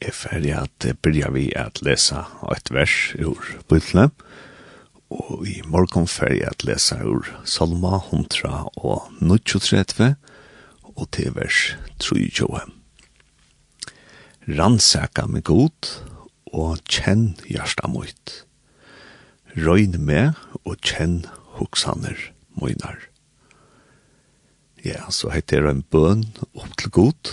er ferdig at byrja vi at lesa et vers ur Bibelen, og i morgon ferdig at lesa ur Salma 100 og 39, og til vers 23. Rannsaka med god, og kjenn hjärsta mot. Røyn med, og kjenn hoksaner moinar. Ja, så heter det en bøn opp til god,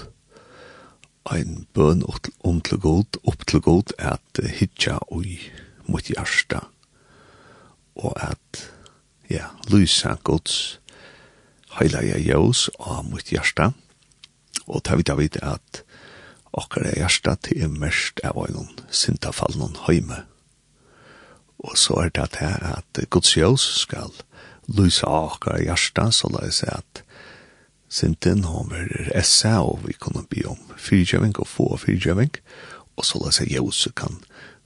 ein bøn om til god, opp til god, at hitja ui mot hjärsta, og at, ja, lysa gods heilaja jøs og mot hjärsta, og ta vidda vid at okkar er hjärsta til er mest av en sintafallnon heime, og så er det at, at gods jøs skal lysa okkar hjärsta, så la jeg at Sinten hon verer essa og vi kunne be om fyrtjøving og få fyrtjøving, og så la seg jose kan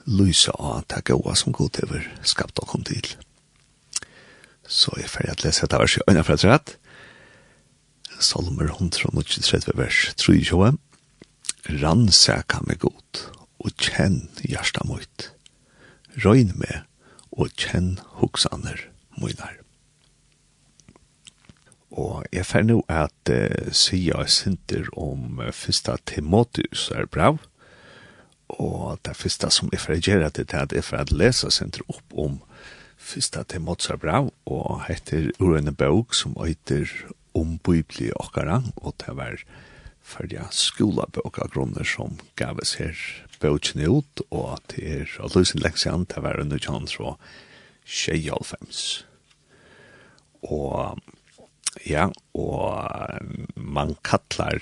lyse av at ta gåa som god over skapt og kom til. Så jeg er ferdig at lese etter verset i øynene fra trett. Salmer 133 vers 3-20. Rannsaka meg god, og kjenn hjertet mot. Røyn meg, og kjenn hoksaner munar. Og jeg fer nå at uh, sida sinter om uh, fyrsta Timotius er brav. Og det fyrsta som jeg fer gjør det er at jeg fer at lesa sinter opp om fyrsta Timotius er brav. Og heter Urene en som heter om bibli okkara. Og det var fyrja skolabøk av grunner som gaves her bøkene ut. Og det er at løsen leksian, det var under kjans og 25. Og Ja, og man kallar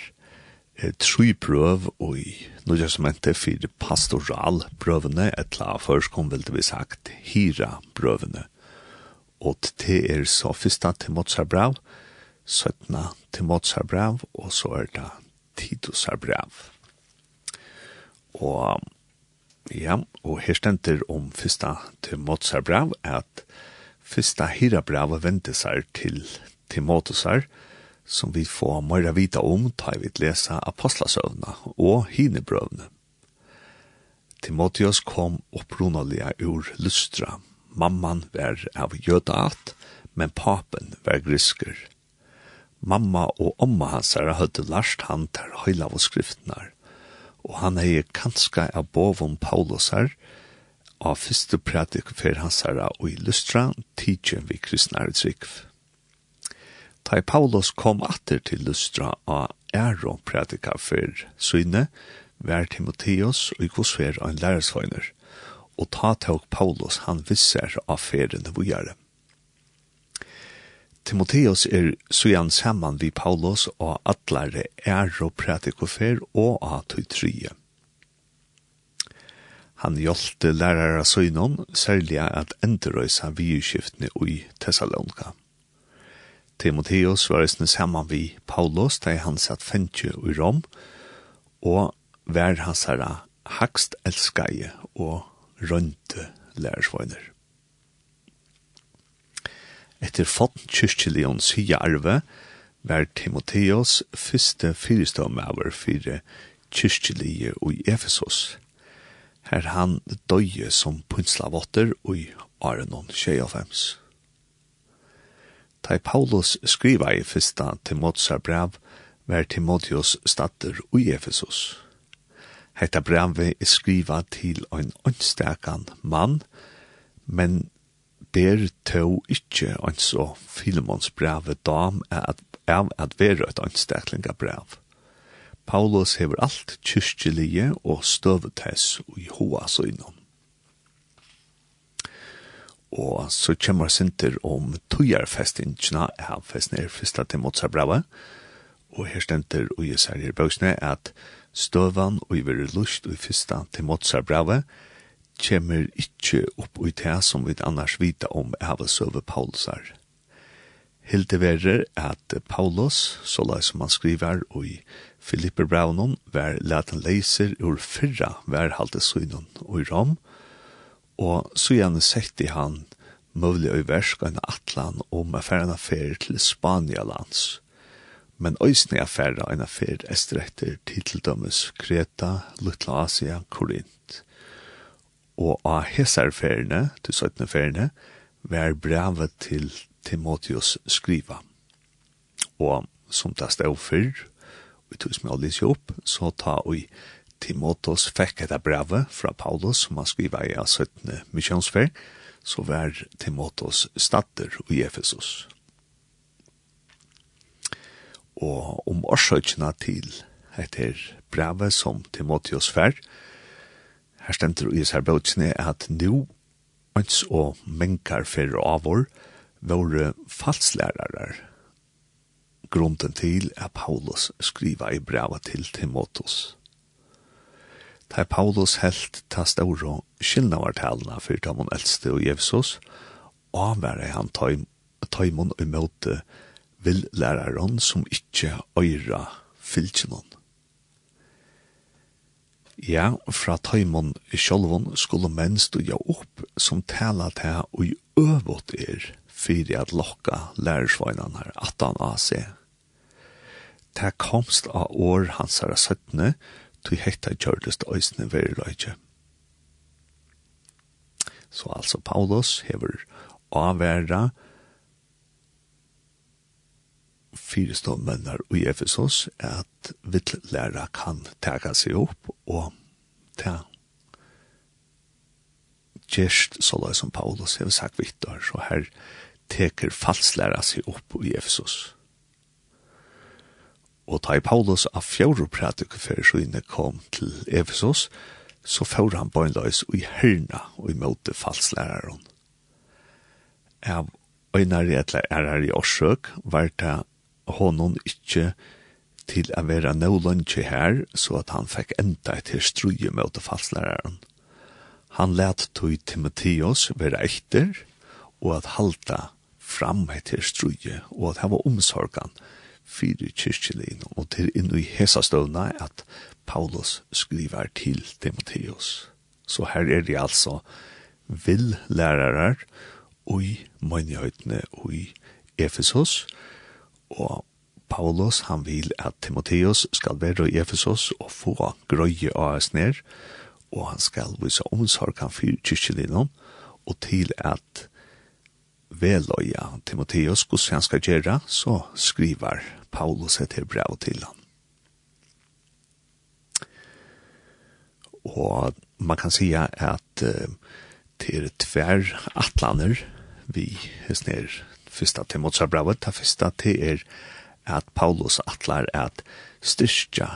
eh, tru prøv i Norge som hente pastoral prøvene, etla først kom vel det vi sagt hira prøvene. Og det er så fyrsta til Mozarbrev, 17 til Mozarbrev, og så er det Titusarbrev. Og ja, og her stender om fyrsta til Mozarbrev at fyrsta hira brev vente seg til Timotusar, som vi får mer vita om ta vi lesa apostlasøvna og hinebrøvne. Timotheus kom opprunaliga ur Lystra. Mamman var av jødaat, men papen var grisker. Mamma og omma hans er høyde last han til høyla av skriftnar, og han hei kanska av bovum Paulus her, av fyrste pratik for hans er og i Lystra, tidsen vi kristnare trikv. Ta Paulus kom atter til Lystra av æro prædika for syne, vær Timotheus og i kvosfer en lærersvøgner, og ta tåg Paulus han visser av ferien vujare. Timotheus er sujan saman vi Paulus og atlare æro prædika for og av tøytrye. Han hjalte lærere søgnon, særlig at enderøysa vidskiftene i Thessalonka. Timotheus var eisne saman vi Paulus, da han satt fentje i Rom, og vær hans herra hakst elskeie og rønte lærersvøyner. Etter fått kyrkjelions hya arve, var Timotheus fyrste fyrstømme over kyrkjelige i Efesos, her han døye som punslavotter og i Arenon 25. Ta Paulus skriva i fyrsta Timotsar brev, var Timotheus statter ui Efesus. Hetta brevet er skriva til ein åndstakan mann, men ber to ikkje ein så Filemons brevet dam er at, er at vera et åndstaklinga brev. Paulus hever alt kyrkjelige og støvetess i hoa søgnom og så kommer sinter om tøyarfestingsna, av festen er første til Mozarbrava, og her stenter og jeg sier i bøksene at støvan og iver lust og første til Mozarbrava kommer ikke opp i det som vi annars vita om av søve Paulusar. Helt det verre at Paulus, så la som han skriver og i Filippe Braunon, var leten leiser ur fyrra verhaltesynon og i Rom, og og så gjerne sett i han mulig å versk en atlan om affæren affærer til Spania lands. Men øysene affærer en affær estretter til til dømes Kreta, Lutla Asia, Korint. Og av hesarfærene, til 17. færene, var brevet til Timotheus skriva. Og som det stod før, og tog som jeg lyser opp, så ta og Timotos fekk etta brevet fra Paulus, som han skriva i av 17. missionsfer, så var Timotos statter i Efesus. Og om årsøkene til etter brevet som Timotios fer, her stender i sær bøtjene at nå, mens og menkar fer avår, våre falslærarar, grunden til at Paulus skriva i brevet til Timotos. Ta Paulus helt ta ståro skillnavartalna fyrir tamon eldste og Jevsus, og avvære han taimon og møte vil læraren som ikkje øyra fylkjenon. Ja, fra taimon sjolvon skulle menn stuja opp som tala ta og i øvått er fyrir at lokka lærersvainan her at han av seg. Ta komst av år hans herra søttene, til hekta gjørdest øysene verileitje. Så altså Paulus hever avværa fire ståndmennar i Efesos at vill læra kan tega seg opp og ta gjerst sålai som Paulus hever sagt vittar, så her teker falslæra seg opp i Efesos. Og da Paulus av fjordur pratik fyrir søgne kom til Efesos, så fjordur han bøynløys i hyrna og i møte falslæraren. Av øynari etla erar i årsøk var det honom ikkje til å være nødlønnsje her, så at han fikk enda til struje møte falslæraren. Han let tog Timotheus være etter, og at halta fram etter struje, og at hava omsorgan, fyrir kyrkjelin, og til inn i hesa støvna at Paulus skriver til Timotheus. Så her er det altså vil lærarar ui mønjøytene ui Efesos, og Paulus han vil at Timotheus skal være i Efesos og få grøye av oss ned, og han skal vise omsorg han fyrir kyrkjelin, og til at veløya Timoteus hvordan han skal gjøre, så skriver Paulus et brev til han. Og man kan si at uh, til tver atlaner vi hesner fyrsta til Mozart-brevet, ta fyrsta til er at Paulus atlar at styrstja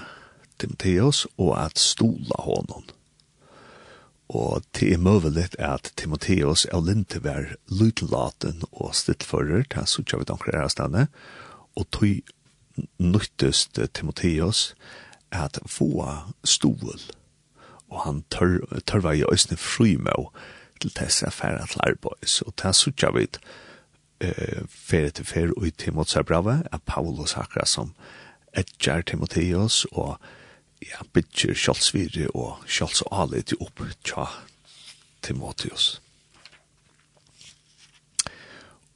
Timoteus og at stola honom og det er møveligt at Timotheus og Linte var lydlaten og stillfører til Sucha vid omkring stedet, og tog nyttest Timotheus at få stol, og han tør, tør var i øsne fri med til disse affæra til arbeids, og til Sucha vid eh, ferie til ferie og i Timotheus er at Paulus akkurat som etjar Timotheus og Timotheus ja, bytjer kjallsvire og kjallsallet opp tja Timotheus.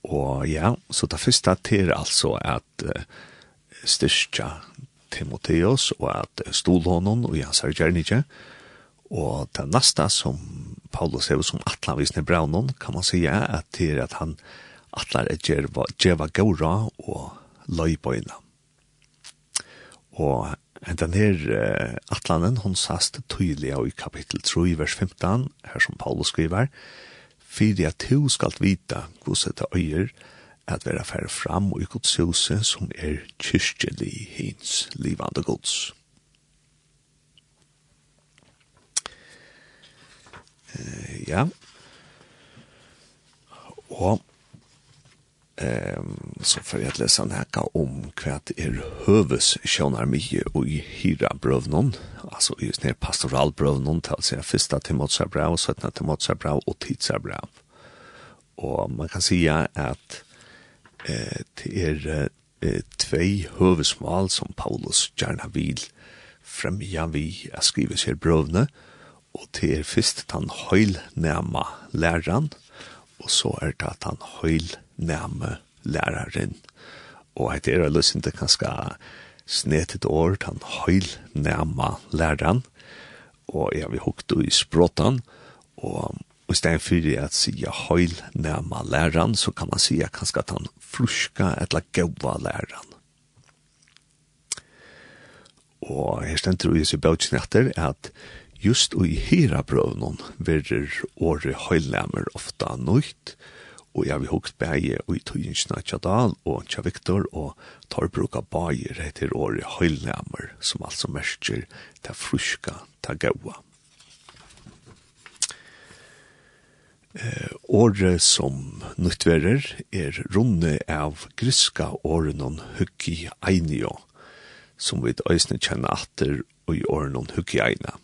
Og ja, så det første til altså at uh, styrstja Timotheus og at stol honom og hans er gjerne Og det neste som Paulus hever som atlan visne braunon, kan man sige at til at han atlar er djeva, djeva gaura og løybøyna. Og Den her uh, atlanen, hon sast tydelig i kapittel 3, vers 15, her som Paulus skriver, «Fyrir at du skalt vita hos etter øyer, at vera færre fram og i godshuse som er kyrkjelig hins livande gods.» uh, Ja, og Ehm så för jag läsa han här om kvart er hövs sjönar mig och i hyra brövnon alltså just när pastoral brövnon tal sig första Timoteus brev och sjätte Timoteus brev och Titus brev. Och man kan säga att eh det är eh, två hövsmål som Paulus gärna vill främja vi att skriva sig brövne och det är först att han höjl näma läran och så är det att han höjl nærme læreren. Og et er løsning ikke kanskje snetet år, han høyl nærme læreren, og jeg vil hukte i språten, og i stedet for at sier høyl nærme læreren, så kan man sige kanskje at han fruska eller gaua læreren. Og her stender i bøtjen etter at just i hira prøvnum verir åre høylnæmer ofta nøyt, og jeg vil hukst bæge og i tøyingsna Tjadal og Tja Viktor og tar bruka bæger etter året høylemmer som altså mersker ta fruska ta gaua. Eh, åre som nyttverer er runde av griska åren om huggi einio, som vi øysne kjenner atter og i åren om huggi eina.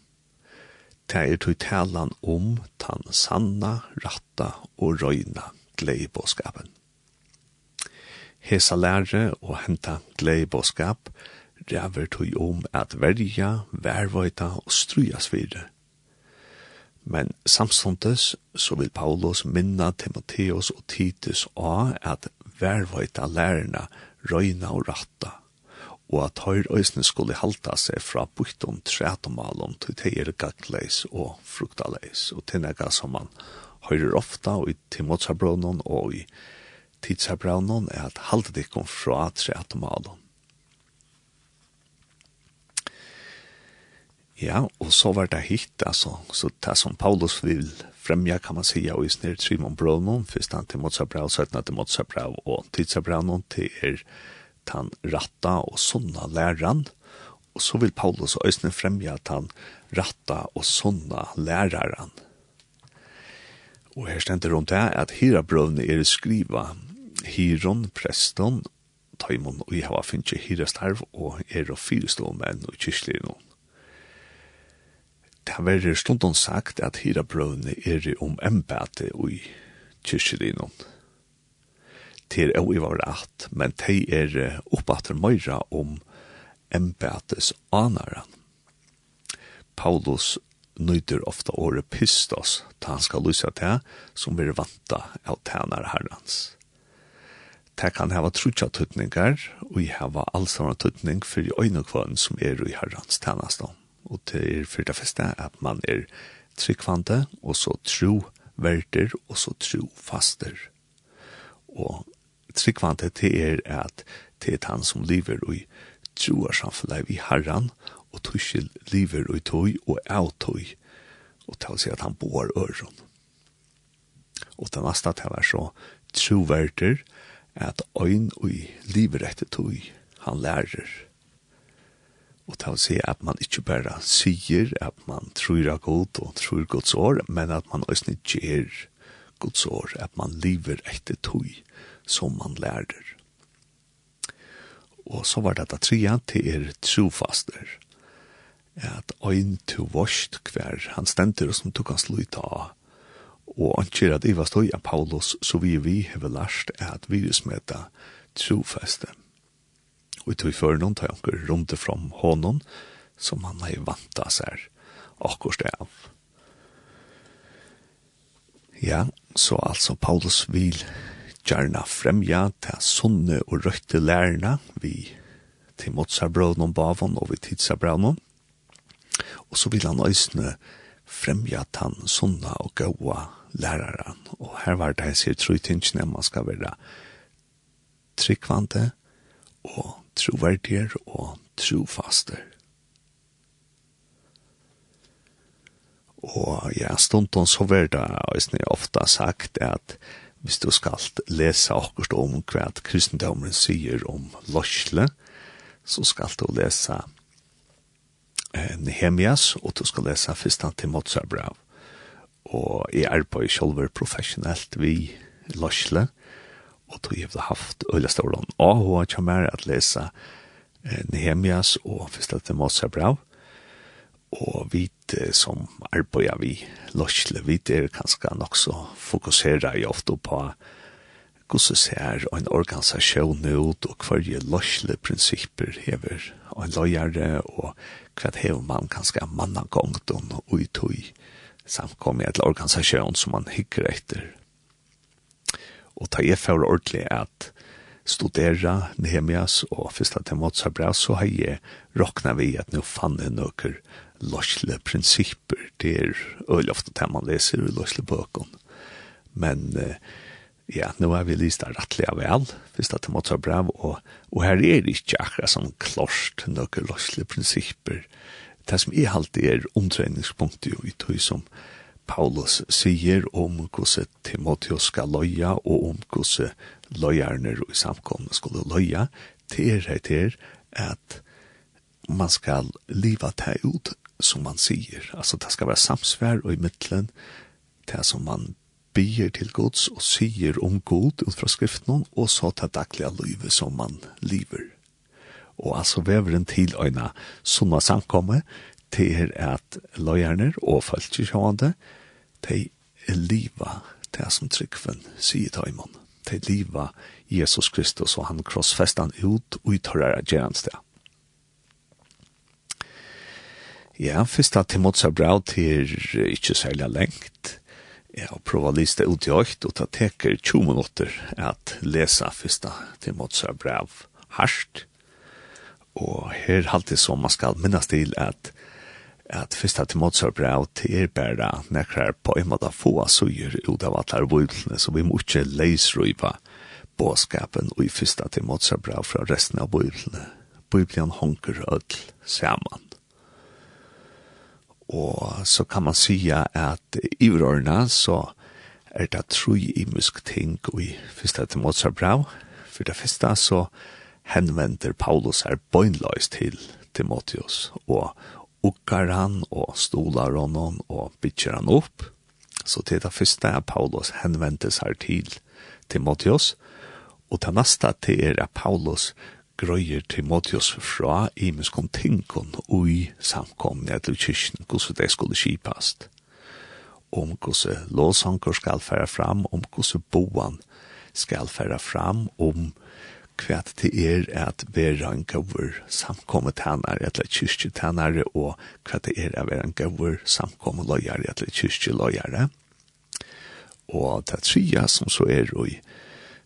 Det er tog talan om tan sanna, ratta og røyna glede bådskapen. Hesa lære og henta glede bådskap ræver tog om at verja, værvøyta og strujas videre. Men samståndes så vil Paulus minna Timotheus og Titus av at værvøyta lærerna røyna og ratta, og at høyr øysene skulle halta seg fra bukton trætomalom til teir gagleis og fruktaleis, og tinnega som man høyrer ofta og i Timotsabraunen og i Tidsabraunen er at halte dikken fra treatomalen. Ja, og så var det hitt, altså, så det som Paulus vil fremja, kan man sija, og i snir Trimon Braunen, fyrst han til Motsabrau, søtna til Motsabrau, og Tidsabraunen til er tan ratta og sunna læran, og så vil Paulus og Øystein fremja tan ratta og sunna læraran, Og her stender rundt det at hira brøvne er skriva hiron, preston, taimon og jeg har finnst hira starv og er og fyrstå menn og kyrkli noen. Det har vært stundon sagt at hira brøvne er om embate og i kyrkli noen. Det er jo var rett, men de er oppater møyra om embetes anaran. Paulus nøyder ofta året pistos, ta han skal lysa til, som vil vanta av tænare herrens. Det kan hava trutja tøtningar, og i hava allsamma tøtning for i øynekvann som er i herrans tænastan. Og det er for det første at man er tryggvante, og så tro verter, og så tro faster. Og tryggvante til er at det er han som lever i troarsamfunnet i herran, og tuskil liver og tøy og av tøy, og til å si at han bor øren. Og det neste til er så troverter, at øyn og liver etter tøy, han lærer. Og til å si at man ikke bare sier at man tror av god og tror gods år, men at man også gjør gods år, at man lever etter tøy som man lærer. Og så var det at tria til er trofaster at ein to vost kvar han stendur som tok han av. og anker at Iva stoi av Paulus så vi vi heve lært at vi smeta trofeste og tog for noen tar anker rundt fram honom som han har vanta seg akkurat av. Ja, så altså Paulus vil gjerna fremja til sunne og røyte lærerne vi til motsabråden og bavon og vi tidsabraunen og så vil han øysene fremja tann sunna og gaua læraran. Og her var det jeg sier trøytingene man skal være tryggvante og troverdier og trofaster. Og ja, stundtun så var det øysene ofta sagt at hvis du skal lese akkurat om hva kristendommen sier om løsle, så skal du lese akkurat Nehemias, og du skal lese første Timotsabrev. Og jeg er på selv professionelt vi løsle, og du har haft øyla stålen. Og hun har kommet at lese Nehemias og første Timotsabrev. Og vi som arbeider vi løsle, vi er kanskje nok så fokuserer jeg ofte på hvordan ser en organisasjon ut, og hva er løsle prinsipper hever en løyere, og hva hever man kanskje manna gongt og utøy samkommet et organisasjon som man hikker etter. Og ta jeg for ordentlig at studera Nehemias og fyrsta Timotsa bra, så har jeg råkna vi at nå fann jeg noen løsle prinsipper. Det er øyelig ofte det man leser i løsle bøkken. Men eh, Ja, nu har vi lyst det rettelig av vel, hvis det er måtte brev, og, og her er det ikke akkurat som klost noen løslige prinsipper. Det som er alltid er omtreningspunktet i tog som Paulus sier om hvordan Timotheus skal løye, og om hvordan løyerne i samkomne skulle løye, det er det er at man skal liva det ut som man sier. Altså det skal være samsvær og i midtelen, det som man bier til gods og sier om god ut fra skriften og så ta daglige livet som man lever. Og altså veveren til øyne sunna samkomme til at løyerne og følelseskjående de liva det som tryggven sier til øyne. De liva Jesus Kristus og han krossfestan ut og uttørrer gjerensdag. Ja, fyrsta Timotsa brau til ikke særlig lengt. Ja, og prøve å liste ut i økt, og det teker 20 minutter at lese første til Mozart brev harsht. Og her alltid som man skal minnes til at at fyrsta til Mozart brev til er bare nekker på en måte få suger ut av alle bøyblene, så vi må ikke leisrøypa båskapen og i fyrsta til Mozart brev fra resten av bøyblene. Bøyblene honker ødel sammen og så kan man sija at i vrørene så er det tru i musk ting i første Mozart brev. For det første så henvender Paulus her bøgnløys til Timotheus og ukkar han og stolar honom og bytjer han opp. Så til det første er Paulus henvendes her til Timotheus og det neste til er at Paulus grøyer Timotheus fra imeskon tinkon ui samkomne til kyrkjen, hvordan det skulle kipast. Om hvordan låsanker skal færa fram, om hvordan boan skal færa fram, om hva det er at vera en gauver samkomme tænare eller kyrkje tænare, og hva det er at vera en gauver samkomme løyare eller kyrkje løyare. Og det tria som så er i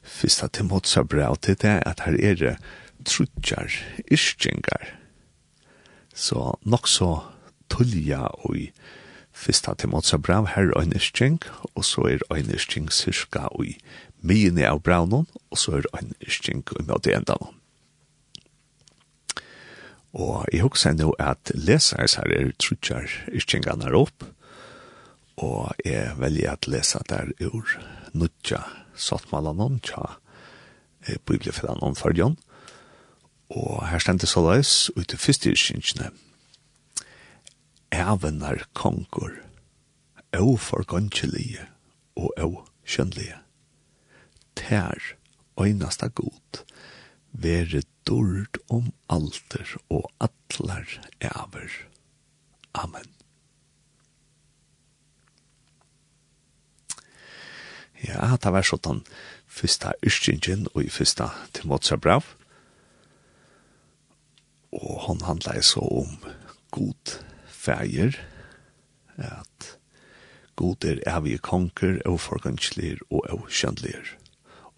fyrsta Timotheus brev til det, at her er det trutjar, ischingar, så nok så tullja og i fyrsta Timotsa brav her er ein isching, og så er ein isching cirka og i mine av braunon, og så er ein isching og i møte enda noen. Og jeg husker nå at leseres her er trutjar ischingene er opp, og jeg velger at lesa der ur nutja sattmalanon tja biblifellan om fyrjon, og Og her stendte så løs ut til første kjentene. Ævenar er au forgåndkjelige og au kjønnlige. Tær, øynasta god, være dord om alter og atlar æver. Amen. Ja, det var sånn fyrsta yrkingen og i fyrsta til Mozart brav hon handlar så om god färger at god är er vi konker och förgångslir og okändlir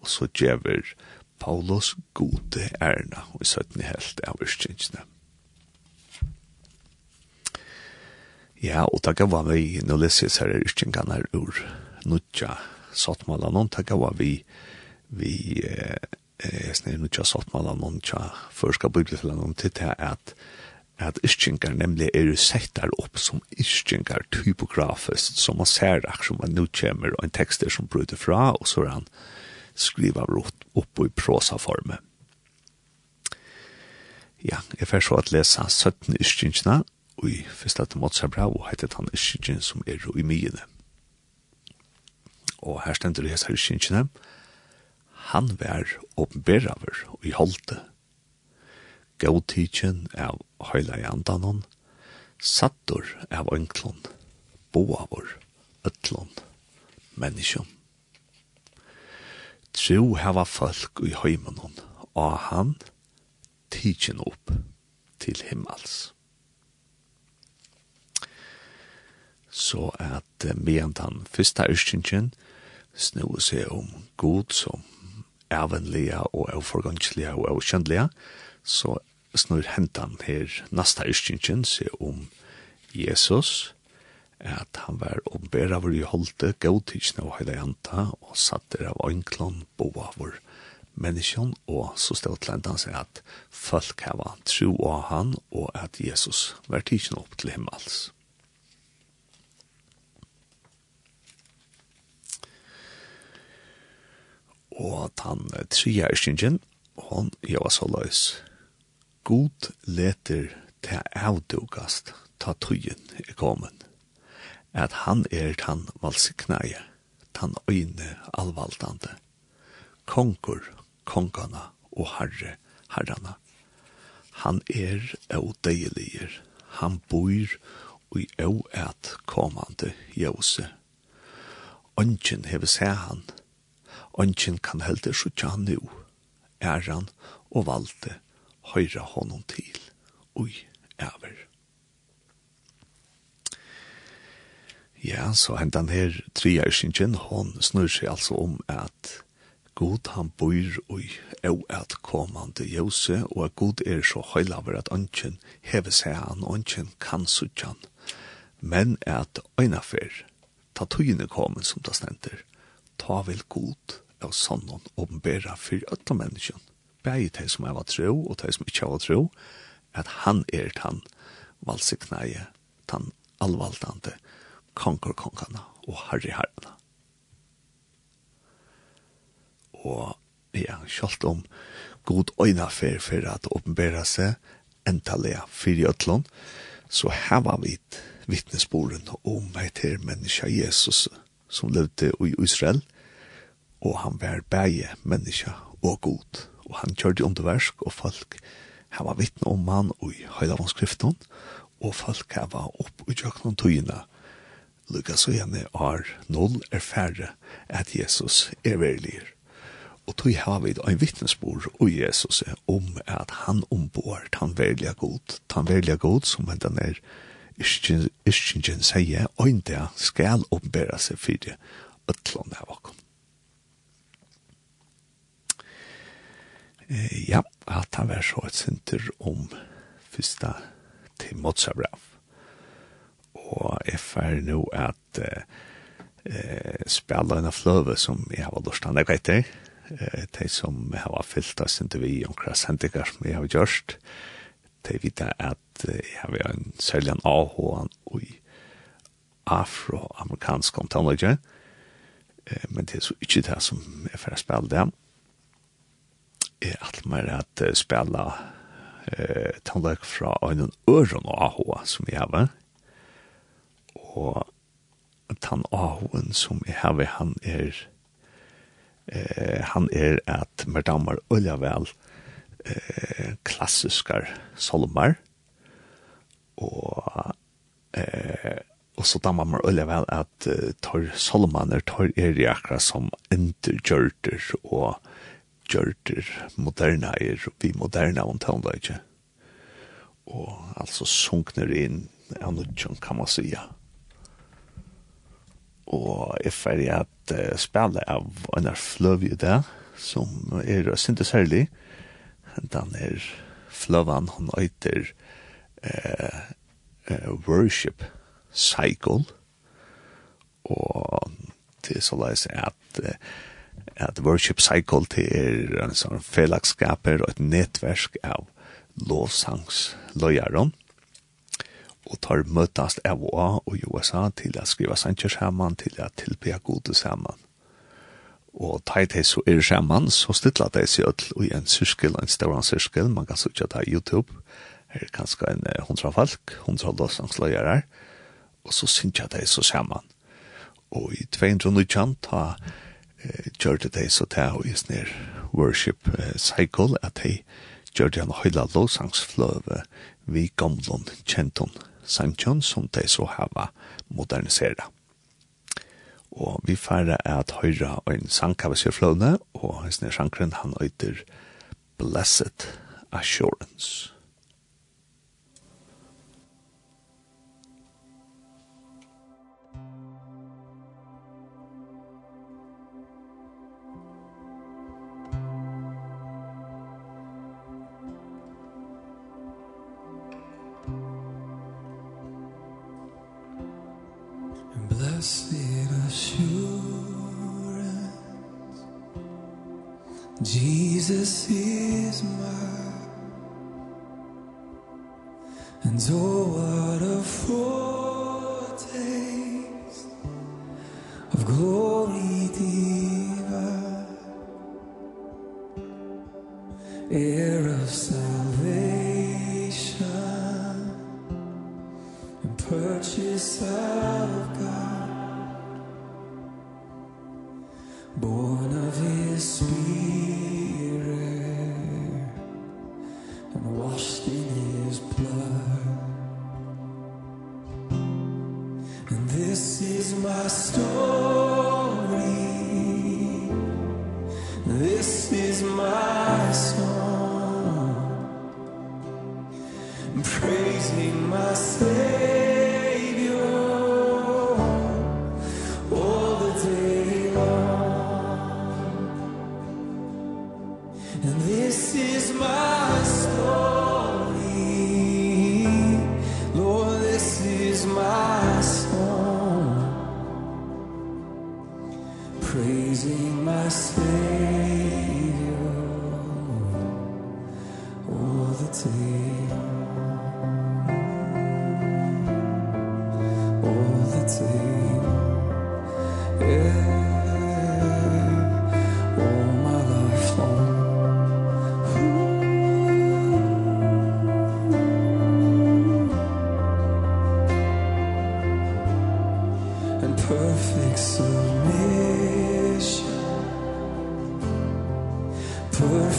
Og så djever Paulus gode ærna, og i søttene helt av urskinsna. Ja, og takk av vi, nå leser jeg her urskinskan her ur Nutja, Sottmalan, og takk av vi, vi eh, eh snær nu just salt mal annan cha förska bibelfällan om till det att at ischingar nemlig er ju sätter upp som ischingar typografiskt som man ser där som man nu kommer og en texter som bryter fra og så han skriva rott upp i prosaforme. Ja, jeg får så at lesa 17 ischingina og i første til Mozart og heitet han ischingin som er i myene. Og her stender det her ischingina, han vær åpenberaver i holde. Gåtidkjen av høyla i andanon, sattur av ønklon, boavur, øtlon, menneskjon. Tro hava folk i høymanon, og han tidkjen opp til himmels. Så at medan den fyrsta yrkjengen snur seg om god som evenlige og avforgangslige og avkjendelige, så snur hentan her nasta yrkjengen seg om Jesus, at han var ombera vår i holde, gautidsne og heile janta, og satt der av øynklån, boa vår menneskjon, og så stod til hentan seg at folk hava tro av han, og at Jesus var tidsne opp til himmels. og han tria erskingen, hon gjør så løs. God leter til avdugast ta tøyen i kommen, at han er tan valsiknaie, tan øyne alvaldande, konkur, kongana og herre, herrana. Han er avdeiliger, han bor i et komande jose. Ongen hever seg han, Ongen kan heldur sutja han nu, æran og valde høyra honom til, ui, æver. Ja, så hendan her triarsingen, hon snur seg altså om at God han bor ui au at komande jose, og at God er så høylaver at ongen hever seg han, ongen kan sutja han, men at øynafer, ta tøyene komen som ta stender, ta vel god, av sonnen åpenbæra for ötla menneskjen, bæg de som er tro og de som ikke er tro, at han er den valsikneie, den allvaldande kongerkongene og herreherrene. Og ja, selv om god øyne for, for at åpenbæra seg, entallega fyrir ötlun, så hava vi vittnesboren om heit her menneska Jesus som levde i Israel, og han var bæje menneska og god, og han kjørte underversk, og folk hava vittne om han i høydavannskriften, og folk hava opp i kjøkkenen tøyene, lukka så gjerne er null er færre at Jesus er verilir. Og tog har vi en vittnesbord og Jesus om at han ombord, han verlige god, han verlige god som hent han er Ischingen sier, og ikke skal oppbæra seg for det. Øtlån av okkom. eh, ja, at han var så et senter om fyrsta til Mozabra. Og jeg fer nå at eh, spela en fløve som jeg har lyst til å etter. Eh, de som har fyllt av senter vi omkring sendikar som jeg har gjort. De vet at jeg har en særlig en AH i afroamerikansk om tannløyge. Eh, men det er så ikke det som jeg fer spela det er alt mer at uh, spela eh, tannløk fra øynene øren og AHA som jeg har. Og tann AHA-en som jeg har, han er eh, han er at mer damer ølja vel eh, klassiskar solmar og eh, og så damer man ølja vel at uh, tar solmaner tar er jakra som entergjørter og gjørter moderna er vi moderna om tonleitje. Og altså sunkner inn av nudjon, kan man sija. Og jeg ferdig at uh, spille av en fløv i det, som er sinte særlig. Den er fløvan, hon øyter uh, uh, Worship Cycle. Og det er så leis at uh, at Worship Cycle til er en sånn felagskaper og et nettverk av lovsangsløyeren. og tar møtast av og og USA til å skriva sanger sammen, til å tilbe gode sammen. Og ta i det så er sammen, så stytler det seg ut i en syrskel, en større syrskel, man kan sutja det YouTube, her er kanskje en hundra folk, hundra lovsangsløyare, og så synsja det så sammen. Og i 219 ta gjør det så det og i sånn worship cycle at de gjorde en høyla lovsangsfløve vi gamlån kjenton sankjon som de så hava modernisera. Og vi færre er at høyra en sangkavasjefløvne og hans sånn sangren han øyter Blessed Assurance. Jesus is mine. And oh what a fool And this is my story.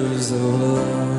deserves the love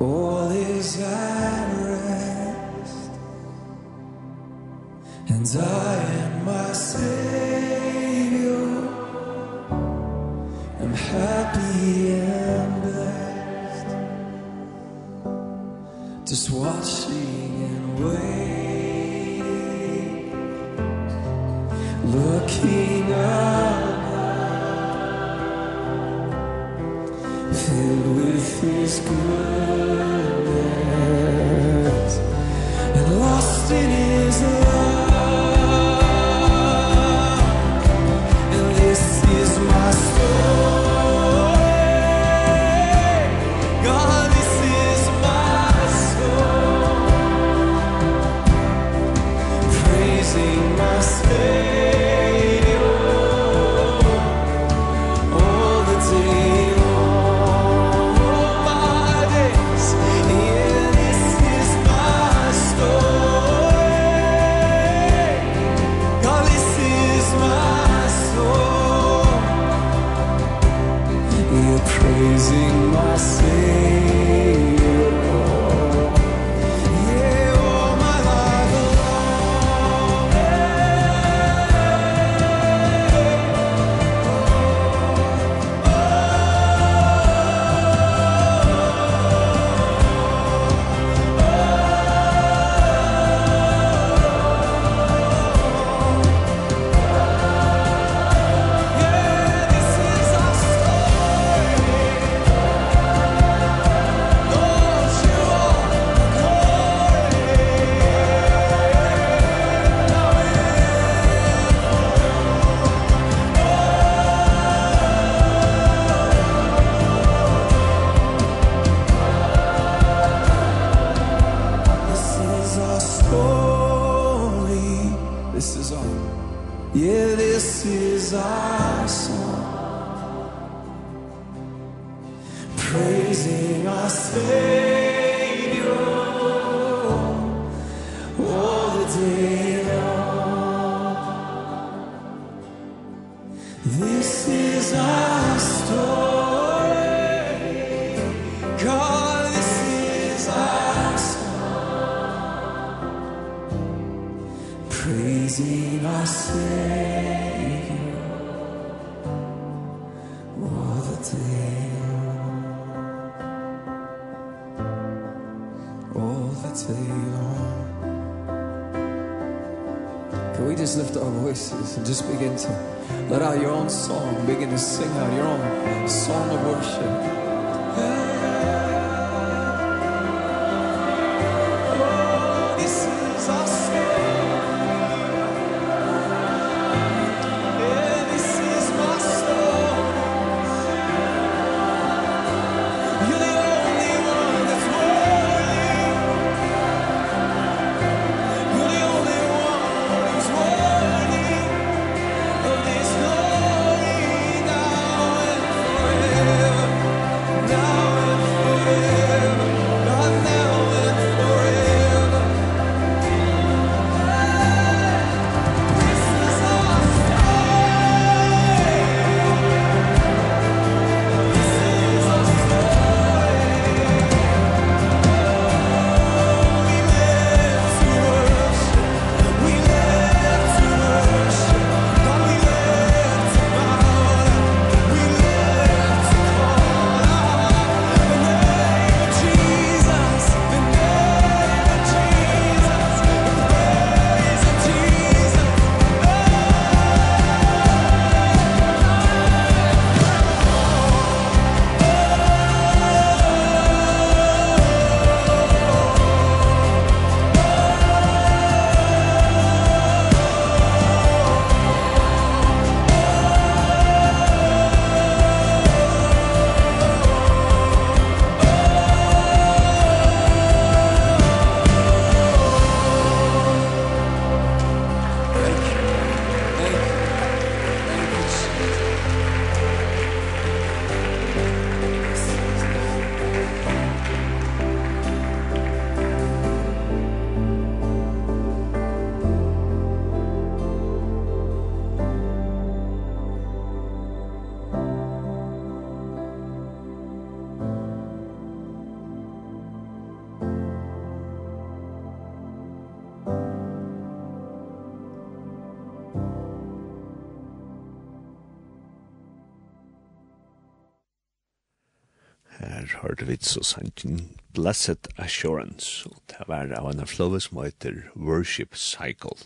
all is at rest. And I am my Savior. Am happy and blessed. Just watching and waiting. Looking up. Filled with his grace praising our Savior. voices and just begin to let out your own song. Begin to sing out your own song of worship. States og sangen Blessed Assurance. Og det var av en flåve som heter Worship Cycle.